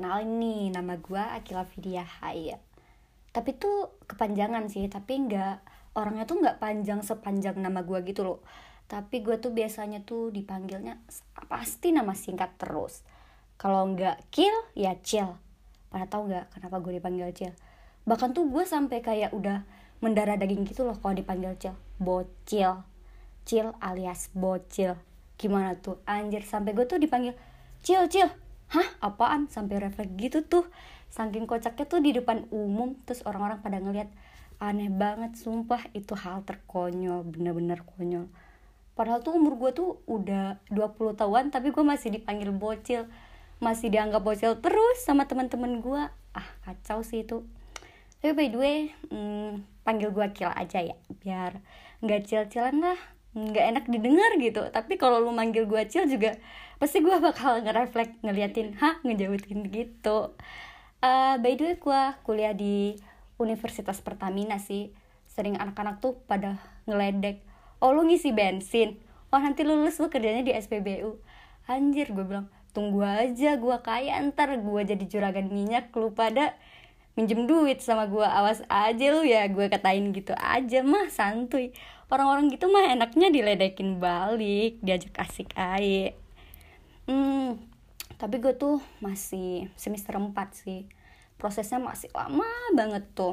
kenalin nih nama gue Akila Vidya Haya tapi tuh kepanjangan sih tapi nggak orangnya tuh nggak panjang sepanjang nama gue gitu loh. Tapi gue tuh biasanya tuh dipanggilnya pasti nama singkat terus. Kalau nggak kill ya chill pada tahu nggak kenapa gue dipanggil chill bahkan tuh gue sampai kayak udah mendarah daging gitu loh kalau dipanggil chill bocil. Chill alias bocil. Gimana tuh? Anjir sampai gue tuh dipanggil chill chill hah? Apaan? Sampai refleks gitu tuh. Saking kocaknya tuh di depan umum terus orang-orang pada ngeliat aneh banget sumpah itu hal terkonyol bener-bener konyol. Padahal tuh umur gue tuh udah 20 tahun tapi gue masih dipanggil bocil. Masih dianggap bocil terus sama teman-teman gue ah kacau sih itu. Tapi by the way hmm, panggil gue Kila aja ya biar nggak cil-cilan lah nggak enak didengar gitu. Tapi kalau lu manggil gue cil juga pasti gue bakal ngereflek ngeliatin hah ngejauhin gitu. Uh, by the way gue kuliah di Universitas Pertamina sih. Sering anak-anak tuh pada ngeledek oh lu ngisi bensin? Oh nanti lulus lu kerjanya di SPBU anjir gue bilang tunggu aja gue kaya ntar gue jadi juragan minyak lu pada minjem duit sama gue awas aja lu ya gue katain gitu aja. Mah santuy. Orang-orang gitu mah enaknya diledekin balik diajak asik aja hmm, tapi gue tuh masih semester 4 sih. Prosesnya masih lama banget tuh.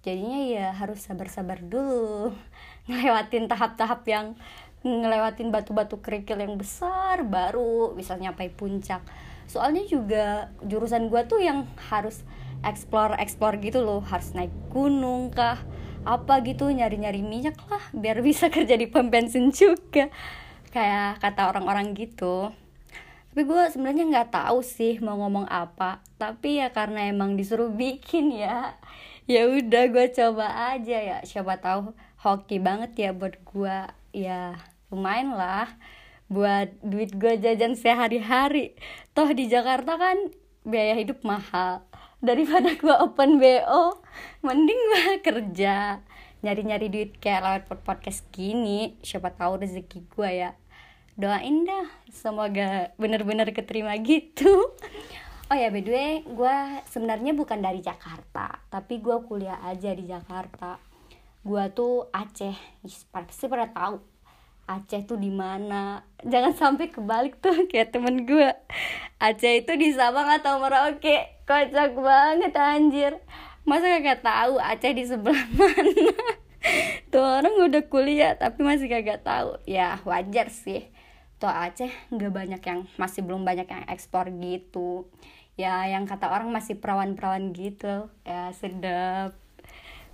Jadinya ya harus sabar-sabar dulu. Ngelewatin tahap-tahap yang ngelewatin batu-batu kerikil yang besar baru bisa nyampe puncak. Soalnya juga jurusan gue tuh yang harus explore explore gitu loh. Harus naik gunung kah? Apa gitu? Nyari-nyari minyak lah biar bisa kerja di pom bensin juga. Kayak kata orang-orang gitu tapi gue sebenarnya nggak tahu sih mau ngomong apa. Tapi ya karena emang disuruh bikin ya ya udah gue coba aja ya. Siapa tahu hoki banget ya buat gue ya lumayan lah buat duit gue jajan sehari-hari. Toh di Jakarta kan biaya hidup mahal. Daripada gue open BO mending gue kerja. Nyari-nyari duit kayak lewat podcast gini. Siapa tahu rezeki gue ya doain dah semoga bener-bener keterima gitu. Oh ya by the way gue sebenarnya bukan dari Jakarta tapi gue kuliah aja di Jakarta. Gue tuh Aceh. Pasti pada tahu Aceh tuh di mana. Jangan sampai kebalik tuh kayak temen gue Aceh itu di Sabang atau Merauke. Kocak banget anjir. Masa gak tahu Aceh di sebelah mana? Tuh orang udah kuliah tapi masih kagak tahu. Ya wajar sih tuh Aceh nggak banyak yang masih belum banyak yang ekspor gitu. Ya yang kata orang masih perawan-perawan gitu. Ya sedap.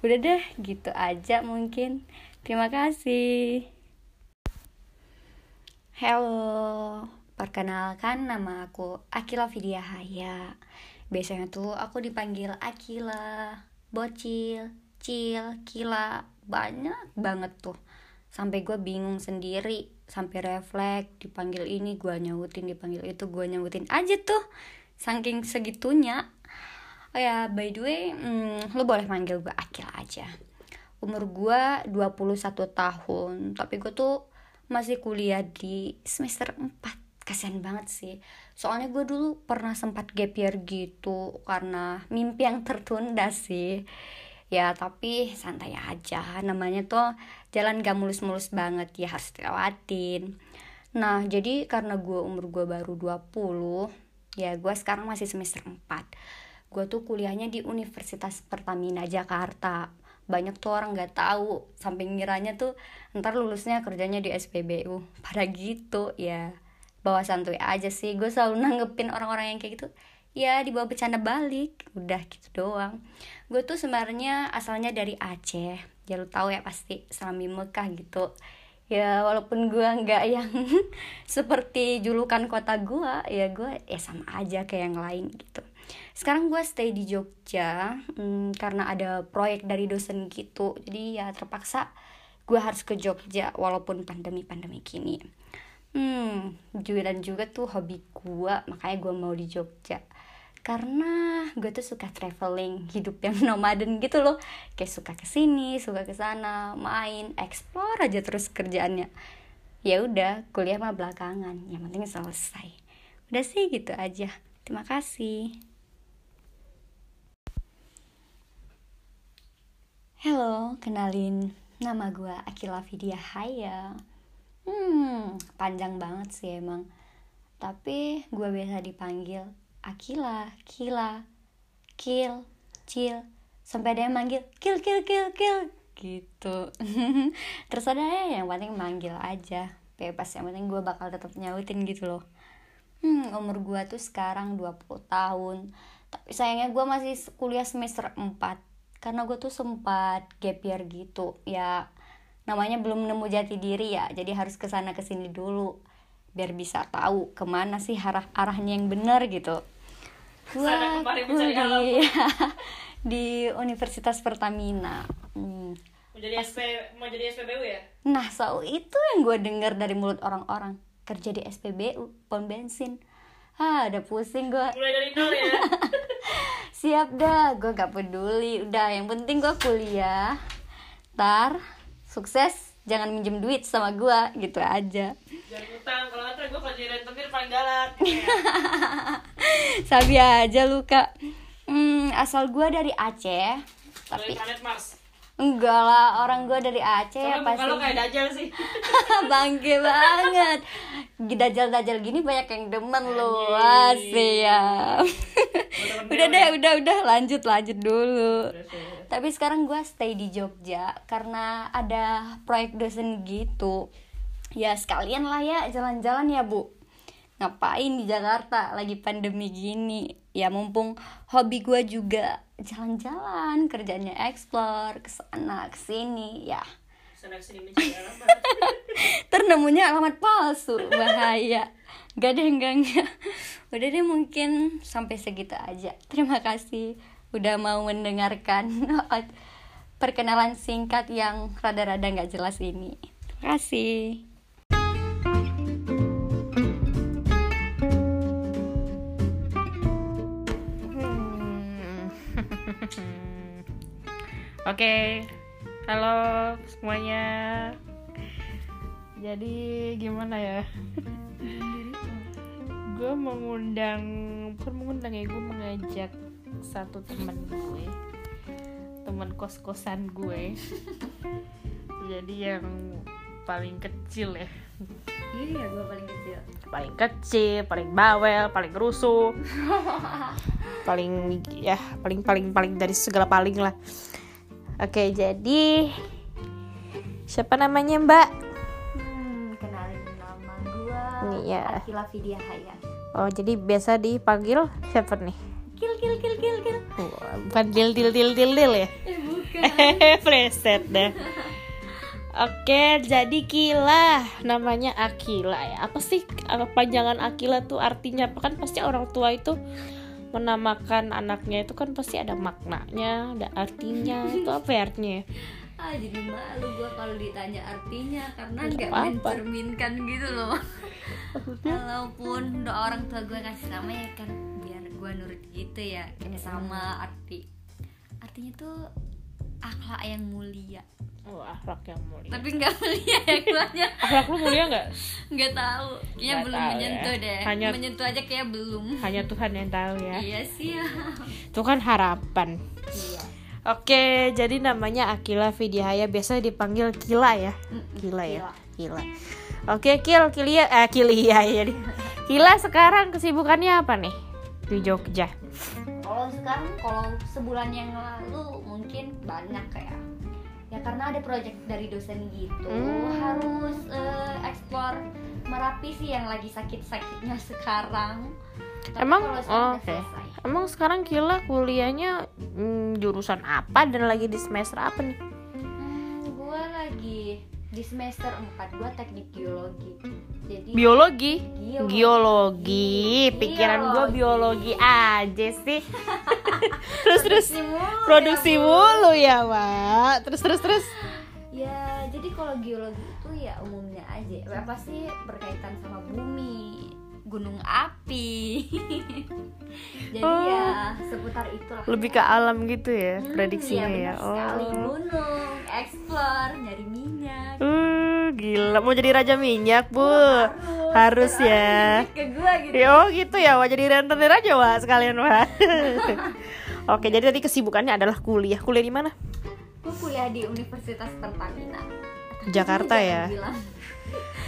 Udah deh gitu aja mungkin. Terima kasih. Halo, perkenalkan nama aku Akila Vidya Haya. Biasanya tuh aku dipanggil Akila, Bocil, Cil, Kila Banyak banget tuh. Sampai gue bingung sendiri sampai refleks dipanggil ini gue nyautin dipanggil itu gue nyautin aja tuh. Saking segitunya oh ya by the way hmm, lo boleh manggil gue Akil aja. Umur gue 21 tahun tapi gue tuh masih kuliah di semester 4 kasian banget sih. Soalnya gue dulu pernah sempat gap year gitu karena mimpi yang tertunda sih. Ya tapi santai aja. Namanya tuh jalan gak mulus-mulus banget ya harus dilewatin. Nah jadi karena gue umur gue baru 20 ya gue sekarang masih semester 4 gue tuh kuliahnya di Universitas Pertamina Jakarta. Banyak tuh orang nggak tahu sampai ngiranya tuh ntar lulusnya kerjanya di SPBU pada gitu ya. Bawa santuy aja sih. Gue selalu nanggepin orang-orang yang kayak gitu ya dibawa bercanda balik. Udah gitu doang. Gue tuh sebenarnya asalnya dari Aceh ya lu tahu ya pasti Salami Mekah gitu. Ya walaupun gue nggak yang seperti julukan kota gue ya gue ya sama aja kayak yang lain gitu. Sekarang gue stay di Jogja hmm, karena ada proyek dari dosen gitu. Jadi ya terpaksa gue harus ke Jogja walaupun pandemi pandemi kini hmm jualan juga tuh hobi gue makanya gue mau di Jogja karena gue tuh suka traveling hidup yang nomaden gitu loh kayak suka ke sini suka ke sana main explore aja terus kerjaannya ya udah kuliah mah belakangan yang penting selesai udah sih gitu aja Terima kasih. Halo, kenalin nama gue Akila Vidya Haya. Hmm, panjang banget sih emang. Tapi gue biasa dipanggil Akila, Kila, Kil, Cil. Sampai ada yang manggil Kil, Kil, Kil, Kil. Gitu. Terus ada yang penting manggil aja. Bebas, yang penting gue bakal tetap nyautin gitu loh. Hmm, umur gue tuh sekarang 20 tahun. Tapi sayangnya gue masih kuliah semester 4 karena gue tuh sempat gap year gitu ya namanya belum nemu jati diri ya jadi harus ke sana ke sini dulu biar bisa tahu ke mana sih arah arahnya yang benar gitu Mencari kuliah di Universitas Pertamina. Hmm. Mau jadi SP mau jadi SPBU ya? nah so itu yang gue dengar dari mulut orang-orang. Kerja di SPBU pom bensin. Ah udah pusing gue Mulai dari nol ya. siap dah gue gak peduli. Udah yang penting gue kuliah. Tar sukses jangan minjem duit sama gue gitu aja Jangan utang kalau nggak gue kalau jadi rentenir paling galak. sabi aja lu kak hmm, asal gue dari Aceh Dari tapi planet Mars. Enggak lah orang gue dari Aceh ya muka lo kayak pasti. dajal sih. bangke banget. Dajal-dajal gini banyak yang demen siap Temen-temen udah deh udah udah. Lanjut lanjut dulu. Ya. tapi sekarang gue stay di Jogja karena ada proyek dosen gitu. Ya sekalian lah ya jalan-jalan ya bu ngapain di Jakarta lagi pandemi gini? Ya mumpung hobi gue juga jalan-jalan kerjanya explore ke sana ke sini ya. Ternemunya alamat palsu bahaya. Gak deh enggak enggak udah deh mungkin sampai segitu aja. Terima kasih udah mau mendengarkan perkenalan singkat yang rada-rada nggak jelas ini. Terima kasih Oke, halo semuanya. Jadi gimana ya? gue mengundang, bukan mengundang ya, gue mengajak satu teman gue, teman kos kosan gue. Jadi yang paling kecil ya, iya gue paling kecil paling kecil, paling bawel, paling rusuh, paling ya paling paling paling dari segala paling lah. Oke, jadi siapa namanya Mbak? hmm, kenalin nama gue Iya. Akila Vidya Haya Oh, jadi biasa dipanggil siapa nih? kil kil kil kil kil Oh, bukan dil dil dil dil dil ya? eh bukan preset dah. Oke, jadi Kila namanya Akila ya. Apa sih panjangan Akila tuh artinya apa kan pasti orang tua itu menamakan anaknya itu kan pasti ada maknanya, ada artinya. Itu apa ya artinya? ya? ah jadi malu gue kalau ditanya artinya karena Nggak mencerminkan gitu loh walaupun udah orang tua gue kasih nama ya kan biar gue nurut gitu ya kayak sama arti artinya tuh akhlak yang mulia Oh, akhlak yang mulia. tapi nggak mulia ya guanya Akhlak lu mulia nggak? nggak tahu kayaknya belum tahu ya. menyentuh deh Hanya- menyentuh aja kayak belum Hanya Tuhan yang tahu ya. iya sih ya Itu kan harapan. iya Oke, jadi namanya Akila Vidyahaya biasa dipanggil Kila ya. Kila ya. Kila. Oke, Kil, Kilia, eh Kilia ya. Kila sekarang kesibukannya apa nih di Jogja? kalau sekarang kalau sebulan yang lalu mungkin banyak kayak ya karena ada project dari dosen gitu Hmm. harus eh, explore merapi sih yang lagi sakit-sakitnya sekarang Tapi Emang? Oh, oke. selesai. Emang sekarang Kila kuliahnya hmm, jurusan apa dan lagi di semester apa nih? Hmm, gue lagi di semester 4 gue teknik geologi jadi Biologi. Geologi. Geologi. Pikiran gue biologi aja sih. terus terus Produksi mulu ya, mulu ya. Terus terus terus. Ya, jadi kalau geologi itu ya umumnya aja. Ya, pasti berkaitan sama bumi, gunung api. jadi Oh. ya seputar itulah. Lebih ke alam gitu ya Hmm, prediksinya iya, ya. sekali. Oh. Gunung, explore, nyari minyak. Uh, gila mau jadi raja minyak, Bu. Harus. harus ya ke gua gitu Ya, oh gitu ya, wah jadi rentenir aja wah sekalian wah. Oke, jadi tadi kesibukannya adalah kuliah. Kuliah di mana? gua kuliah di Universitas Pertamina Jakarta ya.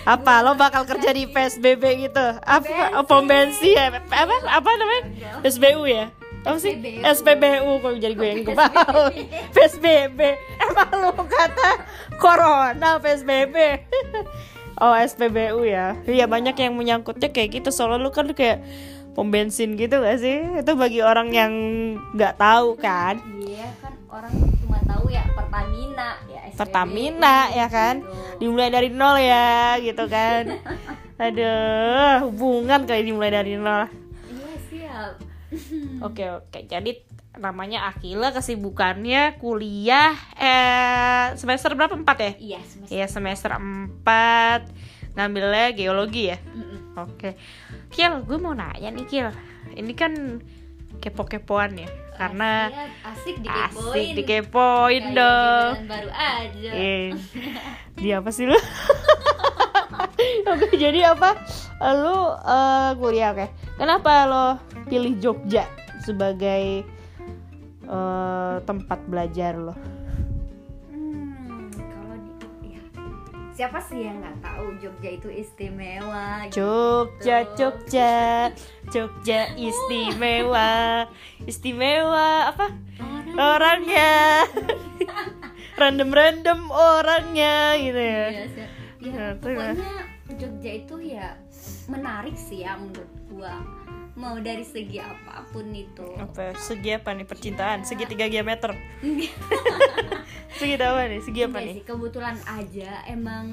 Apa? Lo bakal kerja di PSBB gitu? Apa? Pom bensin ya? Apa? Apa namanya? SBU ya? Apa sih? SPBU. Kok jadi gue yang kebal. PSBB. Emang lo kata corona PSBB. Oh SPBU ya Iya banyak yang menyangkutnya kayak gitu Soalnya lu kan kayak pom bensin gitu gak sih? Itu bagi orang yang nggak tahu kan? Iya kan orang cuma tahu ya Pertamina ya SPBU, Pertamina ya kan? Gitu. dimulai dari nol ya gitu kan? Aduh hubungan kali dimulai dari nol. Iya siap. Oke oke. Jadi namanya Akila kesibukannya kuliah eh semester berapa? Empat ya? Iya semester Iya semester 4 ngambilnya geologi ya Mm-mm. oke Kil gue mau nanya nih Kil ini kan kepo-kepoan ya karena asik dikepoin asik dikepoin Kayak dong baru aja Eh, dia apa sih lu? Oke, jadi apa? Lu eh, kuliah oke. Kenapa lo pilih Jogja sebagai eh, tempat belajar lo? Siapa sih yang nggak tahu Jogja itu istimewa gitu. Jogja, Jogja, Jogja istimewa, istimewa apa? Orang Orangnya, random-random orangnya gitu ya. Iya, ya, terus pokoknya Jogja itu ya menarik sih ya menurut gua mau dari segi apa pun itu Apa? Segi apa nih percintaan? Segi tiga diameter. Segi apa nih? Segi apa Enggak nih? sih kebetulan aja emang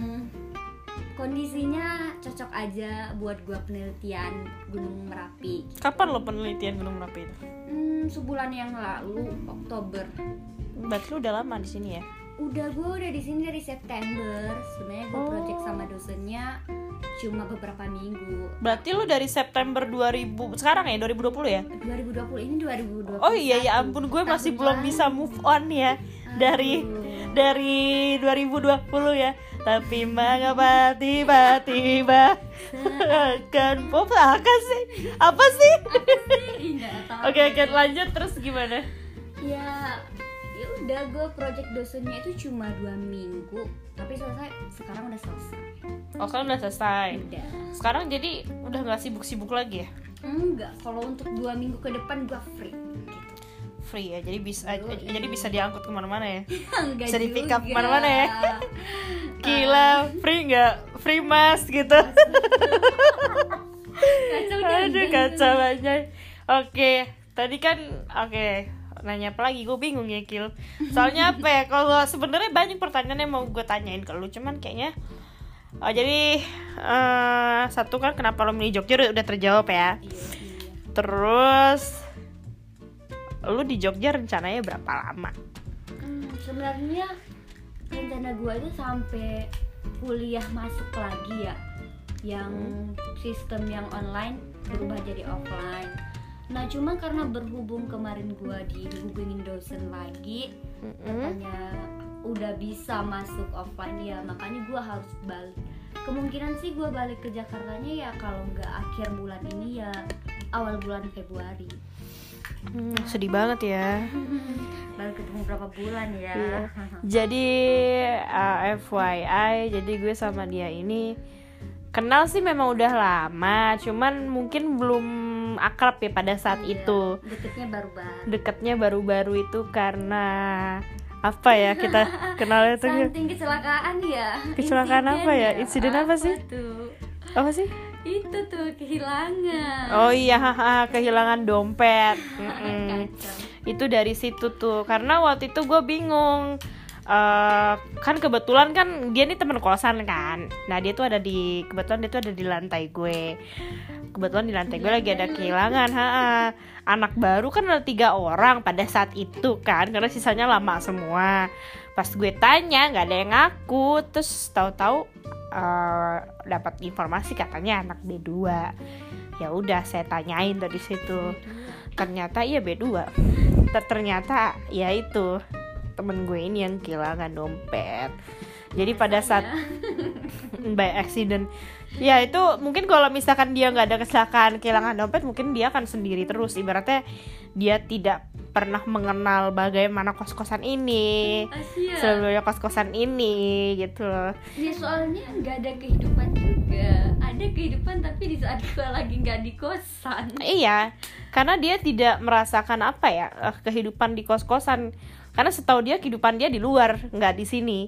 kondisinya cocok aja buat gua penelitian Gunung Merapi Kapan lo penelitian Gunung Merapi itu? hmm, sebulan yang lalu Oktober Berarti lu udah lama di sini ya? udah gue udah di sini dari September sebenarnya gue Oh. project sama dosennya cuma beberapa minggu Berarti lu dari September 2000 sekarang ya 2020 ya? 2020 ini 2020 Oh iya ya ampun gue masih belum bisa move on ya dari dari 2020 ya. Tapi mengapa tiba-tiba akan pop akan sih? Apa sih? Oke oke lanjut terus gimana? ya ya udah gue project dosennya itu cuma dua minggu tapi selesai sekarang udah selesai Oh kan udah selesai. udah Sekarang jadi udah nggak sibuk-sibuk lagi ya? enggak kalau untuk dua minggu ke depan gue free. Free ya, jadi bisa Yoi. jadi bisa diangkut ke mana-mana ya? enggak Bisa di pick up ke mana-mana ya? Gila, free nggak? Free mas gitu. kacau Aduh kacau banget. Oke, tadi kan oke nanya apa lagi gue bingung ya Kil soalnya apa ya kalau sebenarnya banyak pertanyaan yang mau gue tanyain ke lu cuman kayaknya oh, jadi eh, satu kan kenapa lo milih Jogja udah, udah terjawab ya iya, iya. terus lu di Jogja rencananya berapa lama? Hmm, sebenarnya rencana gue itu sampai kuliah masuk lagi ya yang sistem yang online berubah jadi offline. Nah cuma karena berhubung kemarin gue dihubungin dosen lagi katanya udah bisa masuk offline ya makanya gue harus balik. Kemungkinan sih gue balik ke Jakartanya ya kalau nggak akhir bulan ini ya awal bulan Februari Hmm, sedih banget ya baru ketemu berapa bulan ya Iya. Jadi uh, FYI, jadi gue sama dia ini kenal sih memang udah lama, cuman mungkin belum akrab ya pada saat Iya, itu. deketnya baru-baru Dekatnya baru-baru itu karena apa ya kita kenalnya tuh Saking kecelakaan ya Kecelakaan apa ya? Insiden apa sih? tuh? apa sih? Itu tuh kehilangan. Oh iya, haha, kehilangan dompet. Kacau. Itu dari situ tuh. Karena waktu itu gue bingung Eh, kan kebetulan kan dia nih temen kosan kan. Nah dia tuh ada di kebetulan dia tuh ada di lantai gue. Kebetulan di lantai gue lagi ada kehilangan. ha anak baru kan ada tiga orang pada saat itu kan karena sisanya lama semua. Pas gue tanya nggak ada yang ngaku. Terus tahu-tahu eh, dapat informasi katanya anak B2 ya udah saya tanyain dari situ. Ternyata iya B2 Ter- ternyata ya itu temen gue ini yang kehilangan dompet. Jadi pada saat by accident ya itu mungkin kalau misalkan dia nggak ada kecelakaan kehilangan dompet mungkin dia akan sendiri terus ibaratnya dia tidak pernah mengenal bagaimana kos-kosan ini Asia. sebelumnya kos-kosan ini gitu loh Ya soalnya nggak ada kehidupan juga. Ada kehidupan tapi di saat gue lagi nggak di kosan. Iya, karena dia tidak merasakan apa ya eh, kehidupan di kos-kosan. Karena setahu dia kehidupan dia di luar, nggak di sini.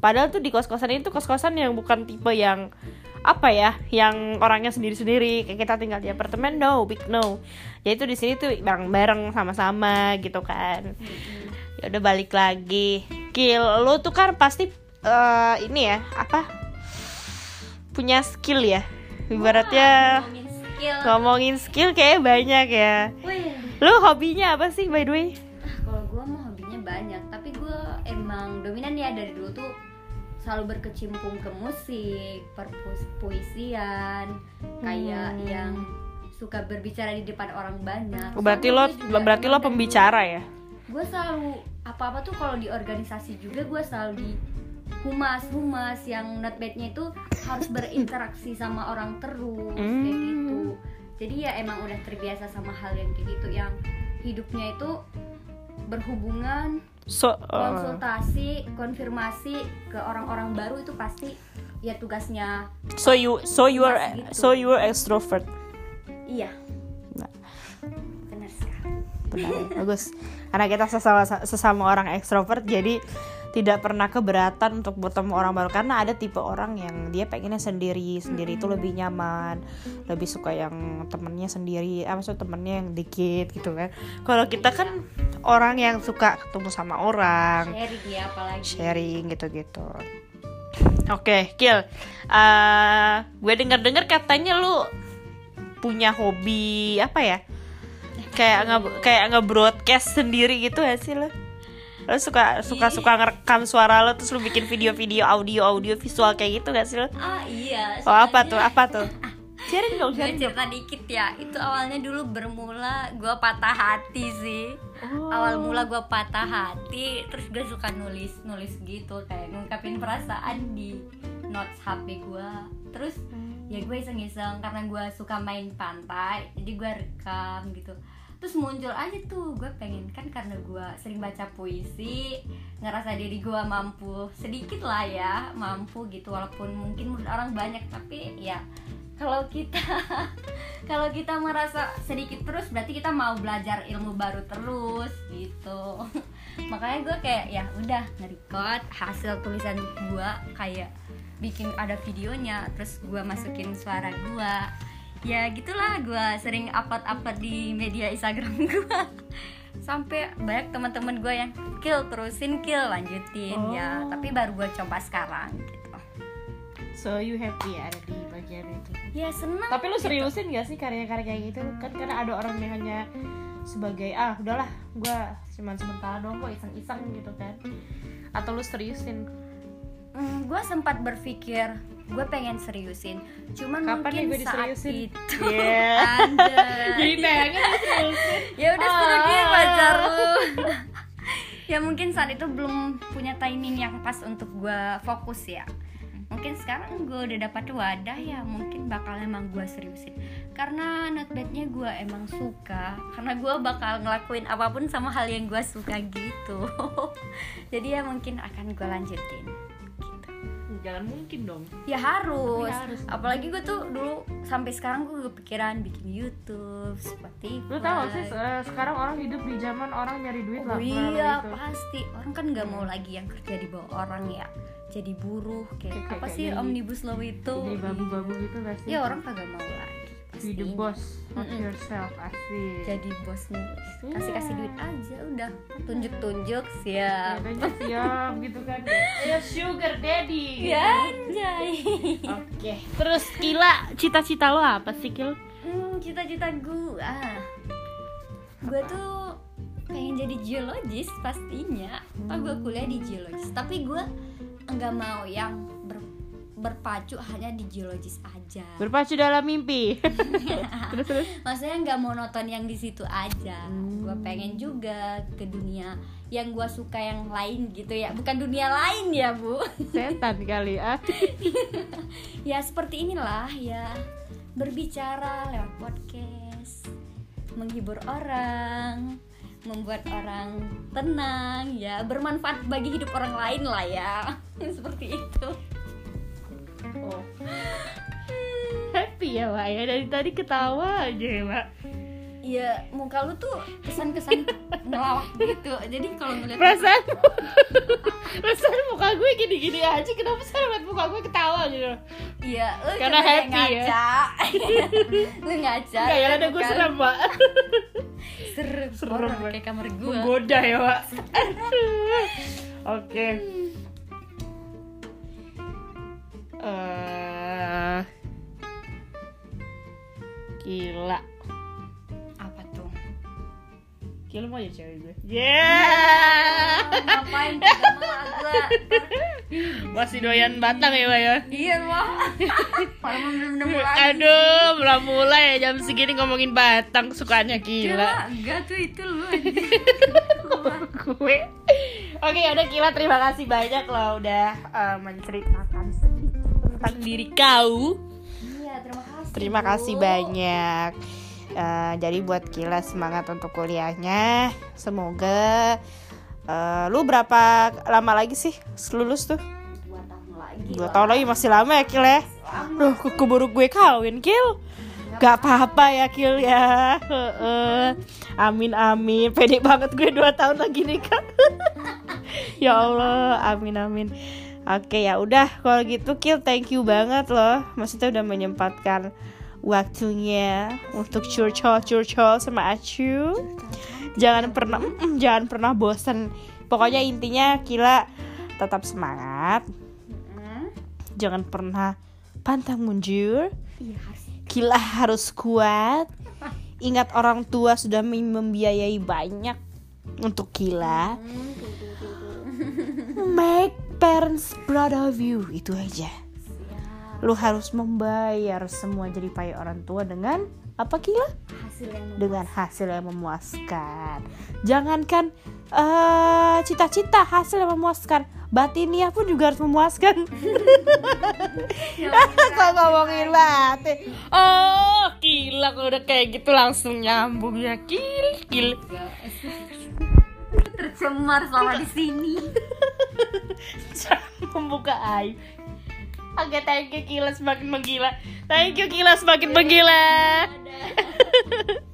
Padahal tuh di kos-kosan itu kos-kosan yang bukan tipe yang apa ya, yang orangnya sendiri-sendiri. Kayak kita tinggal di apartemen, no, big no. Ya itu di sini tuh bareng-bareng sama-sama gitu kan. Ya udah balik lagi. Kill, lu tuh kan pasti eh, ini ya, apa? Punya skill ya. Ibaratnya ngomongin skill. ngomongin skill kayak banyak ya Wih, lu hobinya apa sih by the way ah, kalau gue mah hobinya banyak. Tapi gue emang dominan ya dari dulu tuh selalu berkecimpung ke musik, perpuisian, kayak Hmm. yang suka berbicara di depan orang banyak. berarti lo berarti lo pembicara ya gue selalu apa-apa tuh kalau di organisasi juga gue selalu di humas humas yang not badnya itu harus berinteraksi sama orang terus kayak Hmm. gitu jadi ya emang udah terbiasa sama hal yang kayak gitu yang hidupnya itu berhubungan so uh, konsultasi konfirmasi ke orang-orang baru itu pasti ya tugasnya so you so you are Gitu. so you are extrovert iya Nah. benar sekali benar bagus karena kita sesama sesama orang ekstrovert jadi tidak pernah keberatan untuk bertemu orang baru karena ada tipe orang yang dia pengennya sendiri sendiri itu lebih nyaman lebih suka yang temennya sendiri apa maksud temennya yang dikit gitu kan kalau kita kan orang yang suka ketemu sama orang sharing ya apalagi sharing gitu-gitu. Oke, Kill. Eh, gue denger-dengar katanya lu punya hobi apa ya? Kayak nge kayak nge-broadcast sendiri gitu ya sih lo? Lo suka suka suka ngerekam suara lo terus lu bikin video-video audio audio visual kayak gitu gak sih lo? ah iya Oh apa tuh? Apa tuh? Sharing dong, sharing dong. cerita dikit ya itu awalnya dulu bermula gue patah hati sih Oh. awal mula gue patah hati terus gue suka nulis nulis gitu kayak ngungkapin perasaan di notes HP gue terus ya gue iseng-iseng karena gue suka main pantai jadi gue rekam gitu terus muncul aja tuh gue pengen kan karena gue sering baca puisi ngerasa diri gue mampu sedikit lah ya mampu gitu. Walaupun mungkin menurut orang banyak tapi ya kalau kita kalau kita merasa sedikit terus berarti kita mau belajar ilmu baru terus gitu. Makanya gue kayak ya udah nge-record hasil tulisan gue kayak bikin ada videonya terus gue masukin suara gue ya gitulah gue sering upload upload di media Instagram gue sampai banyak teman-teman gue yang kill terusin kill lanjutin ya Oh. tapi baru gue coba sekarang gitu So you happy ada di bagian itu? ya seneng Tapi lu gitu. seriusin gak sih karya-karya kayak gitu? Kan karena ada orang yang hanya sebagai ah udahlah gue cuman sementara doang kok iseng-iseng gitu kan atau lu seriusin Hmm, gue sempat berpikir gue pengen seriusin. Cuman Kapan mungkin gue saat itu Iya. ada. Jadi pengen seriusin? Ya udah Ah. dia pacar lu. Ya mungkin saat itu belum punya timing yang pas untuk gue fokus ya. Mungkin sekarang gue udah dapat wadah ya mungkin bakal emang gue seriusin. Karena notebadnya gue emang suka karena gue bakal ngelakuin apa pun sama hal yang gue suka gitu. Jadi ya mungkin akan gue lanjutin jangan mungkin dong. Ya harus, harus. apalagi gue tuh dulu sampai sekarang gue kepikiran bikin YouTube Spotify. Lu tau sih eh, sekarang orang hidup di zaman orang nyari duit oh lah iya itu. pasti. Orang kan nggak mau lagi yang kerja di bawah orang ya. Jadi buruh kayak Kayak- apa kayak sih jadi- omnibus law itu? jadi babu-babu gitu gak sih? Ya orang kagak mau lagi be the boss of Mm-mm. yourself asik. Jadi bosnya Iya. kasih kasih duit aja udah. Tunjuk tunjuk siap Katanya siap gitu kan. Ya sugar daddy. Gitu. ya anjay. Oke, terus Kila, cita-cita lo apa sih Kil? Hmm, cita-cita gue gue tuh pengen jadi geologis pastinya. Pak gue kuliah di geologis. Tapi gue nggak mau yang berpacu hanya di geologis aja. Berpacu dalam mimpi. terus terus. maksudnya nggak monoton yang di situ aja. Hmm. gue pengen juga ke dunia yang gue suka yang lain gitu ya. Bukan dunia lain ya bu. Setan kali ah. Ya seperti inilah ya. Berbicara lewat podcast. Menghibur orang. Membuat orang tenang ya. Bermanfaat bagi hidup orang lain lah ya. Seperti itu oh. happy ya pak ya? Dari tadi ketawa aja ya pak ya muka lu tuh kesan-kesan ngelawak gitu. Jadi kalau ngeliat perasaan perasaan muka gue gini-gini aja. Kenapa sih liat muka gue ketawa gitu? Iya lu Karena happy ya. ngaca. Lu ngaca Enggak ya ada gue serem pak serem Serem, kayak kamar gue menggoda ya pak oke Eh, gila. Apa tuh? Gila mau ya cewek gue? Yeah! Ngapain malah gue masih doyan batang ya pak ya? Iya Aduh, belum mulai. Ya jam segini ngomongin batang sukanya Gila, gila. enggak tuh itu lu Gue. Oke, udah Kila terima kasih banyak loh udah eh, menceritakan tentang diri kau. iya terima kasih Terima Bu. kasih banyak. Eh, jadi buat Kila semangat untuk kuliahnya. Semoga eh, lu berapa lama lagi sih lulus tuh? dua tahun lagi Dua tahun lagi masih lama ya Kil ya? Duh, keburu gue kawin Kil Gak apa-apa ya Kil ya Heeh. Amin amin Pede banget gue dua tahun lagi nikah Ya Allah Amin amin Oke ya udah. Kalau gitu Kil thank you banget loh. Maksudnya udah menyempatkan waktunya untuk curcol curcol sama Acu. Jangan pernah mm, jangan pernah bosan pokoknya intinya Kila tetap semangat. Jangan pernah pantang mundur iya Kila harus kuat. Ingat orang tua sudah mem- membiayai banyak untuk Kila. Make parents proud of you itu aja. Lu harus membayar semua jadi payah orang tua dengan apa Kila? Hasil yang dengan hasil yang memuaskan. Jangankan eh, cita-cita hasil yang memuaskan. Batiniah pun juga harus memuaskan. Kok ngomongin batin Oh gila kalau udah kayak gitu langsung nyambung ya Kil Kil. Tercemar selama di sini Membuka aib. Oke thank you Kila semakin menggila. Thank you Kila semakin menggila